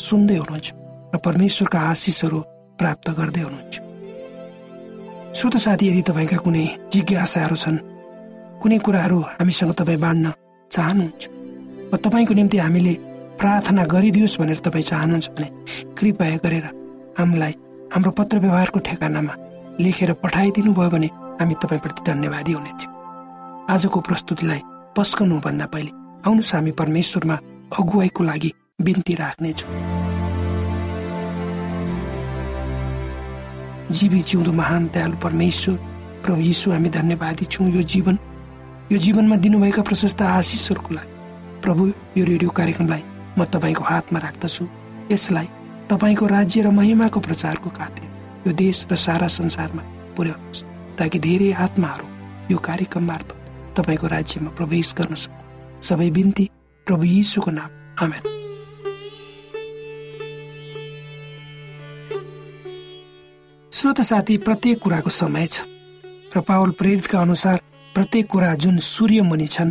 सुन्दै हुनुहुन्छ र परमेश्वरका आशिषहरू प्राप्त गर्दै हुनुहुन्छ। श्रोत साथी यदि तपाईँका कुनै जिज्ञासाहरू छन् कुनै कुराहरू हामीसँग तपाईँ बाँड्न चाहनुहुन्छ वा तपाईँको निम्ति हामीले प्रार्थना गरिदियोस् भनेर तपाईँ चाहनुहुन्छ भने कृपया गरेर हामीलाई हाम्रो पत्र व्यवहारको ठेगानामा लेखेर पठाइदिनु भयो भने हामी तपाईँप्रति धन्यवादी हुनेछौँ। आजको प्रस्तुतिलाई पस्कनुभन्दा पहिले आउनुहोस् हामी परमेश्वरमा अगुवाईको लागि बिन्ती राख्नेछौँ। जीवी जिउँदो महान दयालु परमेश्वर प्रभु यीशु हामी धन्यवादी छौँ यो जीवन। यो जीवनमा दिनुभएका प्रशस्त आशिषहरूको लागि। प्रभु यो रेडियो कार्यक्रमलाई म तपाईँको हातमा राख्दछु। यसलाई तपाईँको राज्य र महिमाको प्रचारको खातिर यो देश र सारा संसारमा पुर्याउनुहोस् ताकि धेरै आत्माहरू यो कार्यक्रम मार्फत तपाईँको राज्यमा प्रवेश गर्न सकु सबै बिन्ती प्रभु यीशुको नाम। आमेन। श्रोत साथी प्रत्येक कुराको समय छ। र पावल प्रेरितका अनुसार प्रत्येक कुरा जुन सूर्यमुनि छन्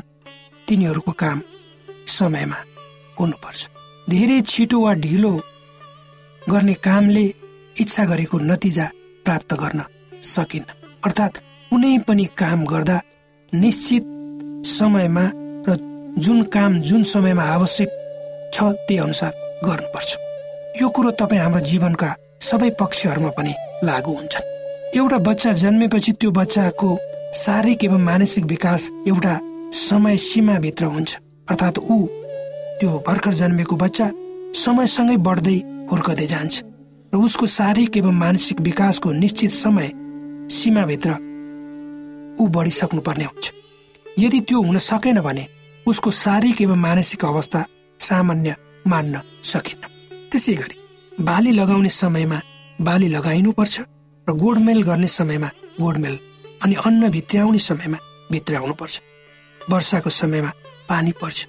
तिनीहरूको काम समयमा हुनुपर्छ। धेरै छिटो वा ढिलो गर्ने कामले इच्छा गरेको नतिजा प्राप्त गर्न सकिन्न। अर्थात् कुनै पनि काम गर्दा निश्चित समयमा र जुन काम जुन समयमा आवश्यक छ त्यही अनुसार गर्नुपर्छ। यो कुरो तपाईँ हाम्रो जीवनका सबै पक्षहरूमा पनि लागू हुन्छन्। एउटा बच्चा जन्मेपछि त्यो बच्चाको शारीरिक एवं मानसिक विकास एउटा समय सीमाभित्र हुन्छ। अर्थात् ऊ त्यो भर्खर जन्मेको बच्चा समयसँगै बढ्दै हुर्कदै जान्छ र उसको शारीरिक एवं मानसिक विकासको निश्चित समय सीमाभित्र ऊ बढिसक्नु पर्ने हुन्छ। यदि त्यो हुन सकेन भने उसको शारीरिक एवं मानसिक अवस्था सामान्य मान्न सकिन्न। त्यसै गरी बाली लगाउने समयमा बाली लगाइनुपर्छ र गोडमेल गर्ने समयमा गोडमेल अनि अन्न भित्र्याउने समयमा भित्र्याउनु पर्छ वर्षाको समयमा पानी पर्छ।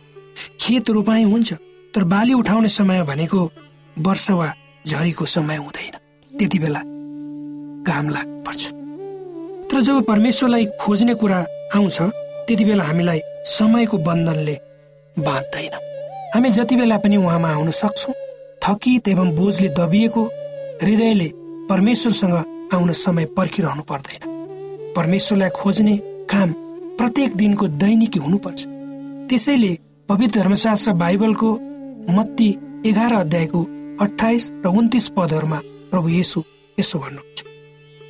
खेत रोपाई हुन्छ तर बाली उठाउने समय भनेको वर्षा वा झरीको समय हुँदैन। त्यति बेला घाम लाग्नुपर्छ। तर जब परमेश्वरलाई खोज्ने कुरा आउँछ त्यति बेला हामीलाई समयको बन्धनले बाँध्दैन। हामी जति बेला पनि उहाँमा आउन सक्छौँ। थकित एवं बोझले दबिएको हृदयले परमेश्वरसँग आउन समय पर्खिरहनु पर्दैन। परमेश्वरलाई खोज्ने काम प्रत्येक दिनको दैनिकी हुनुपर्छ। त्यसैले पवित्र धर्मशास्त्र बाइबलको मत्ती एघार अध्यायको अठाइस र उन्तिस पदहरूमा प्रभु येसु यसो भन्नुहुन्छ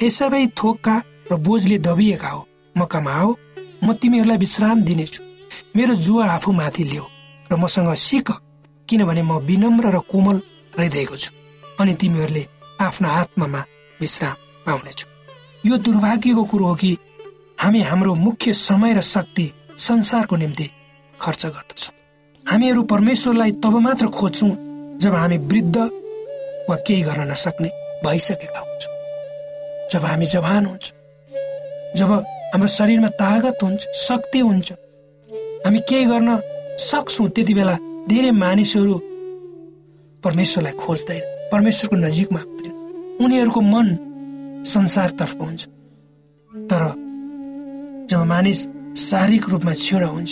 यसै थोकका र बोझले दबिएका हो म कमाओ म तिमीहरूलाई विश्राम दिनेछु। मेरो जुवा आफू माथि लियो र मसँग सिक किनभने म विनम्र र कोमल रहिदिएको छु अनि तिमीहरूले आफ्ना आत्मामा विश्राम पाउनेछु। यो दुर्भाग्यको कुरो हो कि हामी हाम्रो मुख्य समय र शक्ति संसारको निम्ति खर्च गर्दछौँ। हामीहरू परमेश्वरलाई तब मात्र खोज्छौँ जब हामी वृद्ध वा केही गर्न नसक्ने भइसकेका हुन्छौँ। जब हामी जवान हुन्छ जब हाम्रो शरीरमा तागत हुन्छ शक्ति हुन्छ हामी केही गर्न सक्छौँ त्यति बेला धेरै मानिसहरू परमेश्वरलाई खोज्दैन परमेश्वरको नजिकमा आउँदैन उनीहरूको मन संसारतर्फ हुन्छ। तर जब मानिस शारीरिक रूपमा छिडा हुन्छ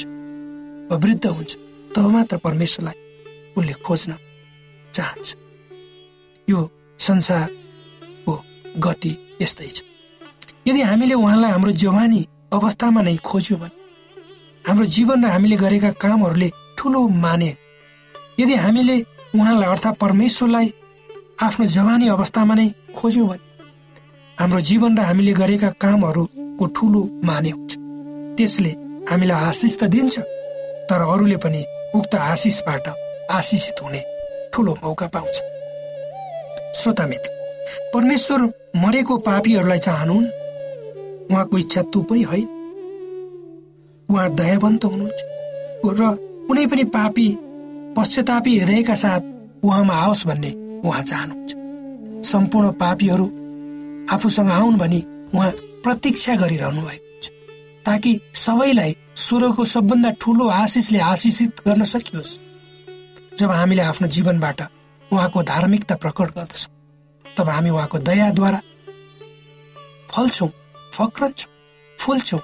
वा वृद्ध हुन्छ तब मात्र परमेश्वरलाई उसले खोज्न चाहन्छ। यो संसारको गति यस्तै छ। यदि हामीले उहाँलाई हाम्रो जवानी अवस्थामा नै खोज्यौँ भने हाम्रो जीवन र हामीले गरेका कामहरूले ठुलो माने। यदि हामीले उहाँलाई अर्थात् परमेश्वरलाई आफ्नो जवानी अवस्थामा नै खोज्यौँ भने हाम्रो जीवन र हामीले गरेका कामहरूको ठुलो माने हुन्छ। त्यसले हामीलाई आशिष त दिन्छ तर अरूले पनि उक्त आशिषबाट आशिषित हुने ठुलो मौका पाउँछ। श्रोता मित्र परमेश्वर मरेको पापीहरूलाई चाहनुहुन्? उहाँको इच्छा तु पनि है। उहाँ दयावन्त हुनुहुन्छ। र कुनै पनि पापी पश्चातापी हृदयका साथ उहाँमा आओस् भन्ने उहाँ चाहनुहुन्छ। सम्पूर्ण पापीहरू आफूसँग आउन् भनी उहाँ प्रतीक्षा गरिरहनु भएको हुन्छ। ताकि सबैलाई स्वर्गको सबभन्दा ठुलो आशिषले आशिषित गर्न सकियोस्। जब हामीले आफ्नो जीवनबाट उहाँको धार्मिकता प्रकट गर्दछौँ तब हामी उहाँको दयाद्वारा फल्छौँ फक्रन्छौँ फुल्छौँ।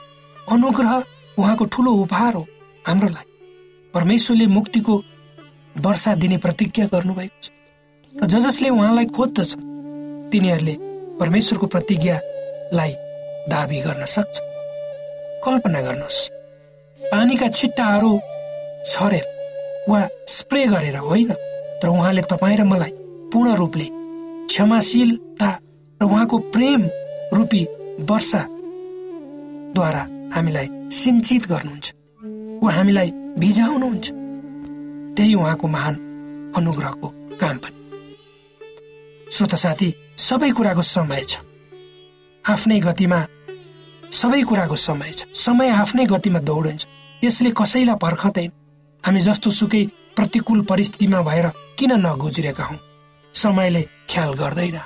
अनुग्रह उहाँको ठुलो उपहार हो हाम्रो लागि परमेश्वरले मुक्तिको वर्षा दिने प्रतिज्ञा गर्नुभएको छ। र ज जसले उहाँलाई खोज्दछ तिनीहरूले परमेश्वरको प्रतिज्ञालाई दावी गर्न सक्छ। कल्पना गर्नुहोस् पानीका छिट्टाहरू छरेर वा स्प्रे गरेर होइन? तर उहाँले तपाईँ र मलाई पूर्ण रूपले क्षमाशीलता र उहाँको प्रेम रूपी वर्षाद्वारा हामीलाई सिन्चित गर्नुहुन्छ। उहाँ हामीलाई भिजाउनुहुन्छ। त्यही उहाँको महान अनुग्रहको काम पनि। श्रोता साथी सबै कुराको समय छ। आफ्नै गतिमा सबै कुराको समय छ। समय आफ्नै गतिमा दौडिन्छ। यसले कसैलाई पर्खँदैन। हामी जस्तो सुकै प्रतिकूल परिस्थितिमा भएर किन नगुज्रेका हौ? समयले ख्याल गर्दैन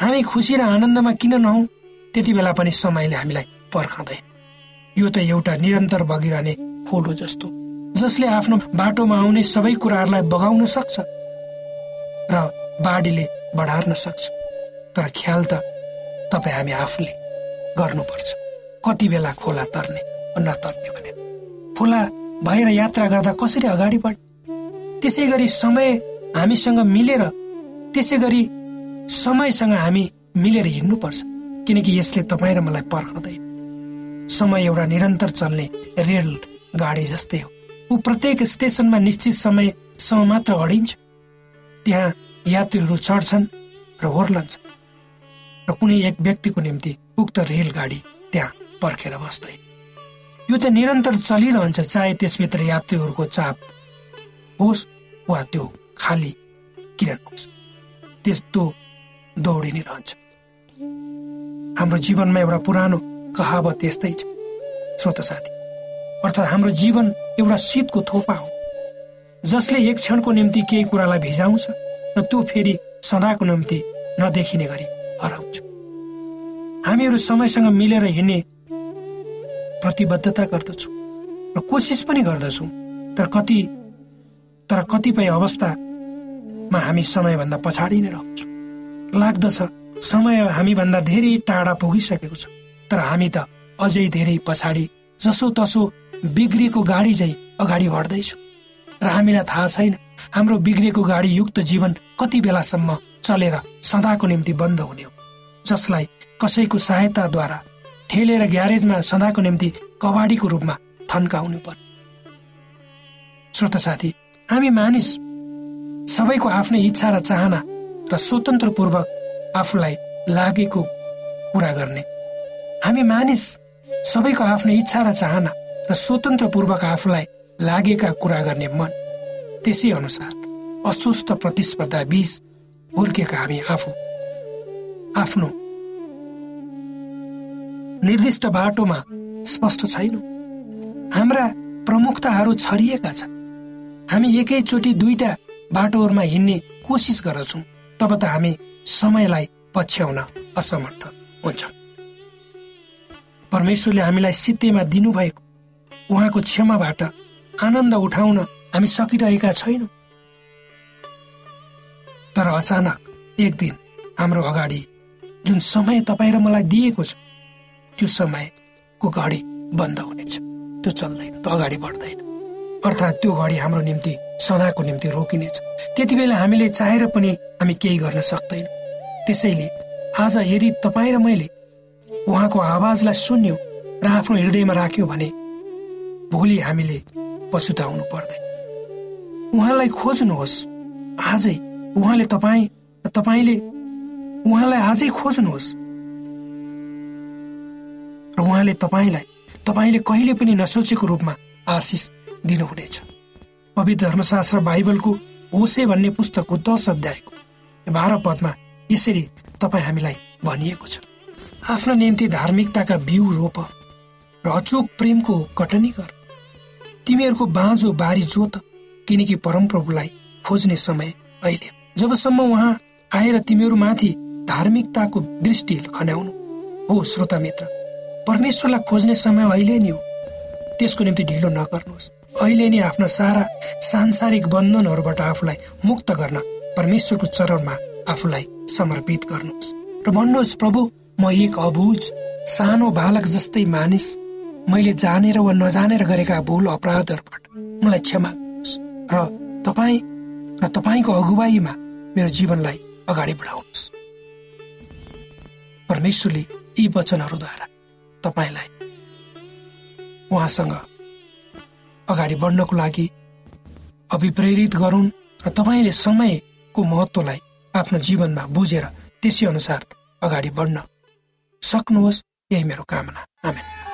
हामी खुसी र आनन्दमा किन नहौँ? त्यति बेला पनि समयले हामीलाई पर्खँदैन। यो त एउटा निरन्तर बगिरहने फुल हो जस्तो जसले आफ्नो बाटोमा आउने सबै कुराहरूलाई बगाउन सक्छ र बाढीले बढार्न सक्छ। तर ख्याल त तपाईँ हामी आफूले गर्नुपर्छ। कति बेला खोला तर्ने नतर्ने भनेर खोला भएर यात्रा गर्दा कसरी अगाडि बढ्ने? त्यसै गरी समय हामीसँग मिलेर त्यसै गरी समयसँग हामी मिलेर हिँड्नुपर्छ। किनकि यसले तपाईँ र मलाई पर्खँदैन। समय एउटा निरन्तर चल्ने रेल गाडी जस्तै हो। ऊ प्रत्येक स्टेसनमा निश्चित समयसम्म मात्र अडिन्छ। त्यहाँ यात्रीहरू चढ्छन् र ओर्लन्छन्। र कुनै एक व्यक्तिको निम्ति उक्त रेलगाडी त्यहाँ पर्खेर बस्दैन। यो त निरन्तर चलिरहन्छ चाहे त्यसभित्र यात्रीहरूको चाप होस् वा त्यो खाली किरण होस्। त्यस्तो दौडी नै रहन्छ। हाम्रो जीवनमा एउटा पुरानो कहावत यस्तै छ। श्रोत साथी अर्थात् हाम्रो जीवन एउटा शीतको थोपा हो। जसले एक क्षणको निम्ति केही कुरालाई भिजाउँछ र त्यो फेरि सदाको निम्ति नदेखिने गरी हराउँछ। हामीहरू समयसँग मिलेर हिँड्ने प्रतिबद्धता गर्दछौँ र कोसिस पनि गर्दछौँ तर कति तर कतिपय अवस्थामा हामी समयभन्दा पछाडि नै रहन्छौँ। लाग्दछ समय हामीभन्दा धेरै टाढा पुगिसकेको छ तर हामी त अझै धेरै पछाडि जसो तसो बिग्रिएको गाडी झै अगाडि बढ्दैछौँ। र हामीलाई थाहा छैन हाम्रो बिग्रिएको गाडी युक्त जीवन कति बेलासम्म चलेर सदाको निम्ति बन्द हुने हो। जसलाई कसैको सहायताद्वारा ठेलेर ग्यारेजमा सदाको निम्ति कबाडीको रूपमा थन्काउनु पर्यो श्रोत साथी हामी मानिस सबैको आफ्नै इच्छा र चाहना र स्वतन्त्रपूर्वक आफूलाई लागेको पुरा गर्ने। हामी मानिस सबैको आफ्नै इच्छा र चाहना र स्वतन्त्रपूर्वक आफूलाई लागेका कुरा गर्ने मन त्यसै अनुसार अस्वस्थ प्रतिस्पर्धा बीच हुर्केका हामी आफू। आफ्नो निर्दिष्ट बाटोमा स्पष्ट छैनौँ। हाम्रा प्रमुखताहरू छरिएका छन्। हामी एकैचोटि दुईटा बाटोहरूमा हिँड्ने कोसिस गर्दछौँ तब त हामी समयलाई पछ्याउन असमर्थ हुन्छौँ। परमेश्वरले हामीलाई सित्तेमा दिनुभएको उहाँको क्षमाबाट आनन्द उठाउन हामी सकिरहेका छैनौँ। तर अचानक एक दिन हाम्रो अगाडि जुन समय तपाईँ र मलाई दिएको छ त्यो समयको घडी बन्द हुनेछ। त्यो चल्दैन त्यो अगाडि बढ्दैन। अर्थात् त्यो घडी हाम्रो निम्ति सदाको निम्ति रोकिनेछ। त्यति बेला हामीले चाहेर पनि हामी केही गर्न सक्दैन। त्यसैले आज यदि तपाईँ र मैले उहाँको आवाजलाई सुन्यौँ र आफ्नो हृदयमा राख्यौँ भने भोलि हामीले पछुताउनु पर्दैन। उहाँलाई खोज्नुहोस्। आजै उहाँले तपाईँ तपाईँले उहाँलाई आजै खोज्नुहोस्। र उहाँले तपाईँलाई तपाईँले कहिले पनि नसोचेको रूपमा आशिष दिनुहुनेछ। पवित्र धर्मशास्त्र बाइबलको होसे भन्ने पुस्तकको दश अध्यायको बाह्र पदमा यसरी तपाईँ हामीलाई भनिएको छ। आफ्नो निम्ति धार्मिकताका बिउ रोप र अचोक प्रेमको कटनी गर। तिमीहरूको बाँझो बारी जोत किनकि परमप्रभुलाई खोज्ने समय अहिले। जबसम्म उहाँ आएर तिमीहरूमाथि धार्मिकताको दृष्टि खन्याउनु। हो श्रोता मित्र परमेश्वरलाई खोज्ने समय अहिले नै हो। त्यसको निम्ति ढिलो नगर्नुहोस्। अहिले नै आफ्ना सारा सांसारिक बन्धनहरूबाट आफूलाई मुक्त गर्न परमेश्वरको चरणमा आफूलाई समर्पित गर्नुहोस्। र भन्नुहोस् प्रभु म एक अबुझ सानो बालक जस्तै मानिस मैले जानेर वा नजानेर गरेका भुल अपराधहरूबाट मलाई क्षमा र तपाईँ र तपाईँको अगुवाईमा मेरो जीवनलाई अगाडि बढाउनुहोस्। परमेश्वरले यी वचनहरूद्वारा तपाईँलाई उहाँसँग अगाडि बढ्नको लागि अभिप्रेरित गरून् र तपाईँले समयको महत्वलाई आफ्नो जीवनमा बुझेर त्यसै अनुसार अगाडि बढ्न सक्नुहोस् यही मेरो कामना। आमेन।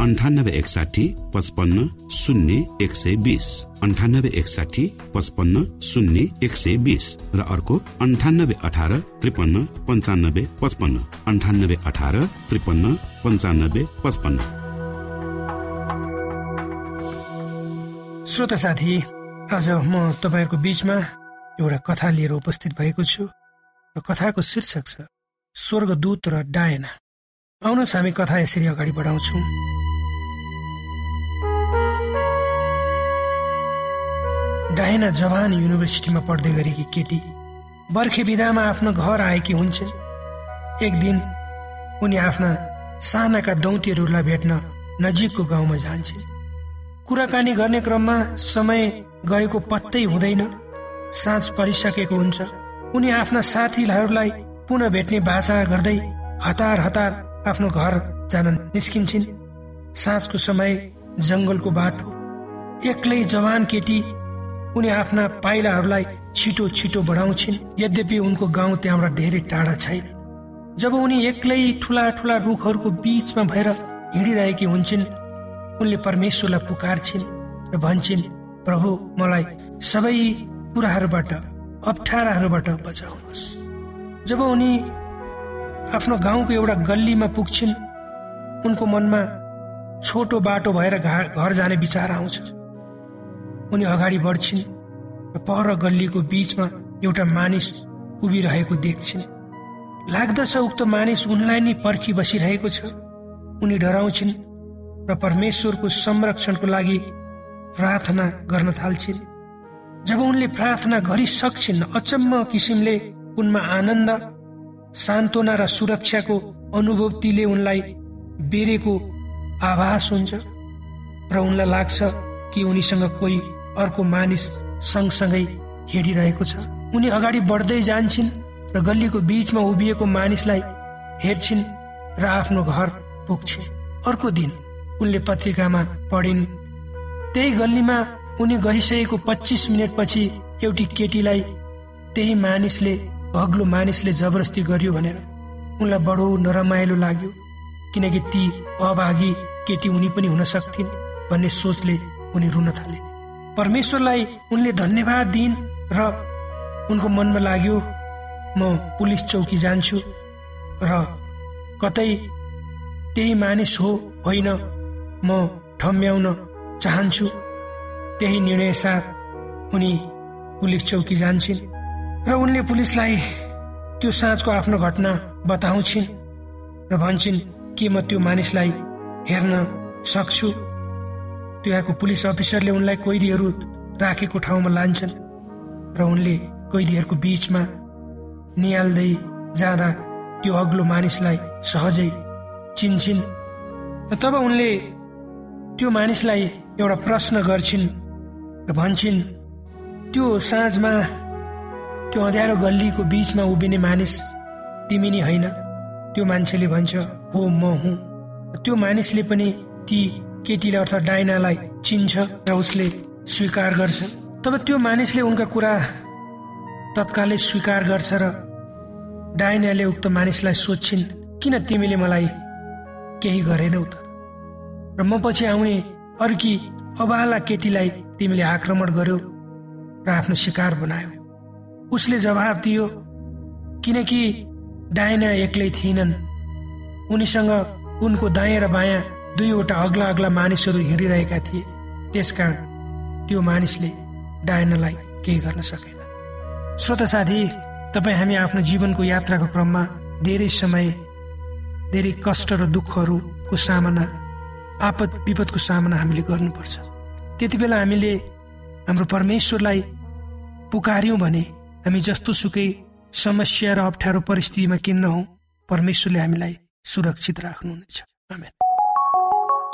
अन्ठानब्बे एकसाठी पचपन्न शून्य एक सय बिस. अन्ठानब्बे एकसाठी पचपन्न शून्य एक सय बिस. र अर्को अन्ठानब्बे अठार त्रिपन्न पन्चानब्बे पचपन्न. अन्ठानब्बे अठार त्रिपन्न पन्चानब्बे पचपन्न. श्रोता साथी आज म तपाईँहरूको बिचमा एउटा कथा लिएर उपस्थित भएको छु। र कथाको शीर्षक छ स्वर्गदूत र डायना। आउनुहोस् हामी कथा यसरी अगाडि बढाउँछौँ। डायना जवान युनिभर्सिटीमा पढ्दै गरेकी केटी बर्खे विधामा आफ्नो घर आएकी हुन्छन्। एक दिन उनी आफ्ना सानाका दौतीहरूलाई भेट्न नजिकको गाउँमा जान्छन्। कुराकानी गर्ने क्रममा समय गएको पत्तै हुँदैन। साँझ परिसकेको हुन्छ। उनी आफ्ना साथीहरूलाई पुनः भेट्ने बाचा गर्दै हतार हतार आफ्नो घर जान निस्किन्छन्। साँझको समय जङ्गलको बाटो। एक्लै जवान केटी उनी आफ्ना पाइलाहरूलाई छिटो छिटो बढाउँछिन्। यद्यपि उनको गाउँ त्यहाँबाट धेरै टाढा छैन। जब उनी एक्लै ठुला ठुला रुखहरूको बीचमा भएर हिँडिरहेकी हुन्छन् उनले परमेश्वरलाई पुकारछिन् र भन्छन् प्रभु मलाई सबै कुराहरूबाट अप्ठ्याराहरूबाट बचाउनुहोस्। जब उनी आफ्नो गाउँको एउटा गल्लीमा पुग्छिन् उनको मनमा छोटो बाटो भएर घर जाने विचार आउँछ। उनी अगाडि बढ्छिन् र पर गल्लीको बीचमा एउटा मानिस उभिरहेको देख्छिन्। लाग्दछ उक्त मानिस उनलाई नै पर्खी बसिरहेको छ। उनी डराउँछिन् र परमेश्वरको संरक्षणको लागि प्रार्थना गर्न थाल्छिन्। जब उनले प्रार्थना गरिसक्छिन् अचम्म किसिमले उनमा आनन्द सान्त्वना र सुरक्षाको अनुभूतिले उनलाई बेरेको आभास हुन्छ। र उनलाई लाग्छ कि उनीसँग कोही अर्को मानिस सँगसँगै हिँडिरहेको छ। उनी अगाडि बढ्दै जान्छन् र गल्लीको बीचमा उभिएको मानिसलाई हेर्छिन् र आफ्नो घर पुग्छिन्। अर्को दिन उनले पत्रिकामा पढिन् त्यही गल्लीमा उनी गइसकेको पच्चिस मिनटपछि एउटी केटीलाई त्यही मानिसले अग्लो मानिसले जबरजस्ती गर्यो भनेर उनलाई बडो नरमाइलो लाग्यो किनकि ती अभागी केटी उनी पनि हुन सक्थिन् भन्ने सोचले उनी रुन थाले। परमेश्वरलाई उनले धन्यवाद दिइन् र उनको मनमा लाग्यो म पुलिस चौकी जान्छु र कतै त्यही मानिस हो होइन म ठम्ब्याउन चाहन्छु। त्यही निर्णय साथ उनी पुलिस चौकी जान्छन् र उनले पुलिसलाई त्यो साँझको आफ्नो घटना बताउँछिन् र भन्छन् के म त्यो मानिसलाई हेर्न सक्छु? त्यहाँको पुलिस अफिसरले उनलाई कैदीहरू राखेको ठाउँमा लान्छन् र उनले कैदीहरूको बिचमा निहाल्दै जाँदा त्यो अग्लो मानिसलाई सहजै चिन्छन्। र तब उनले त्यो मानिसलाई एउटा प्रश्न गर्छिन् र भन्छन् त्यो साँझमा त्यो अँध्यारो गल्लीको बिचमा उभिने मानिस तिमी नै होइन। त्यो मान्छेले भन्छ हो म हुँ। त्यो मानिसले पनि ती केटीले अर्थात् डाइनालाई चिन्छ र उसले स्वीकार गर्छ। तब त्यो मानिसले उनका कुरा तत्कालै स्वीकार गर्छ र डाइनाले उक्त मानिसलाई सोध्छिन् किन तिमीले मलाई केही गरेनौ त? र म पछि आउने अर्की अबाला केटीलाई तिमीले आक्रमण गर्यो र आफ्नो शिकार बनायो? उसले जवाब दियो किनकि डाइना एक्लै थिएनन्। उनीसँग उनको दायाँ र बायाँ दुईवटा अग्ला अग्ला मानिसहरू हिँडिरहेका थिए। त्यसकारण त्यो मानिसले डायनालाई केही गर्न सकेन। श्रोत साथी तपाईँ हामी आफ्नो जीवनको यात्राको क्रममा धेरै समय धेरै कष्ट र दुःखहरूको सामना आपद विपदको सामना हामीले गर्नुपर्छ। त्यति बेला हामीले हाम्रो परमेश्वरलाई पुकार्यौँ भने हामी जस्तो सुकै समस्या र अप्ठ्यारो परिस्थितिमा किन नहौँ परमेश्वरले हामीलाई सुरक्षित राख्नुहुनेछ।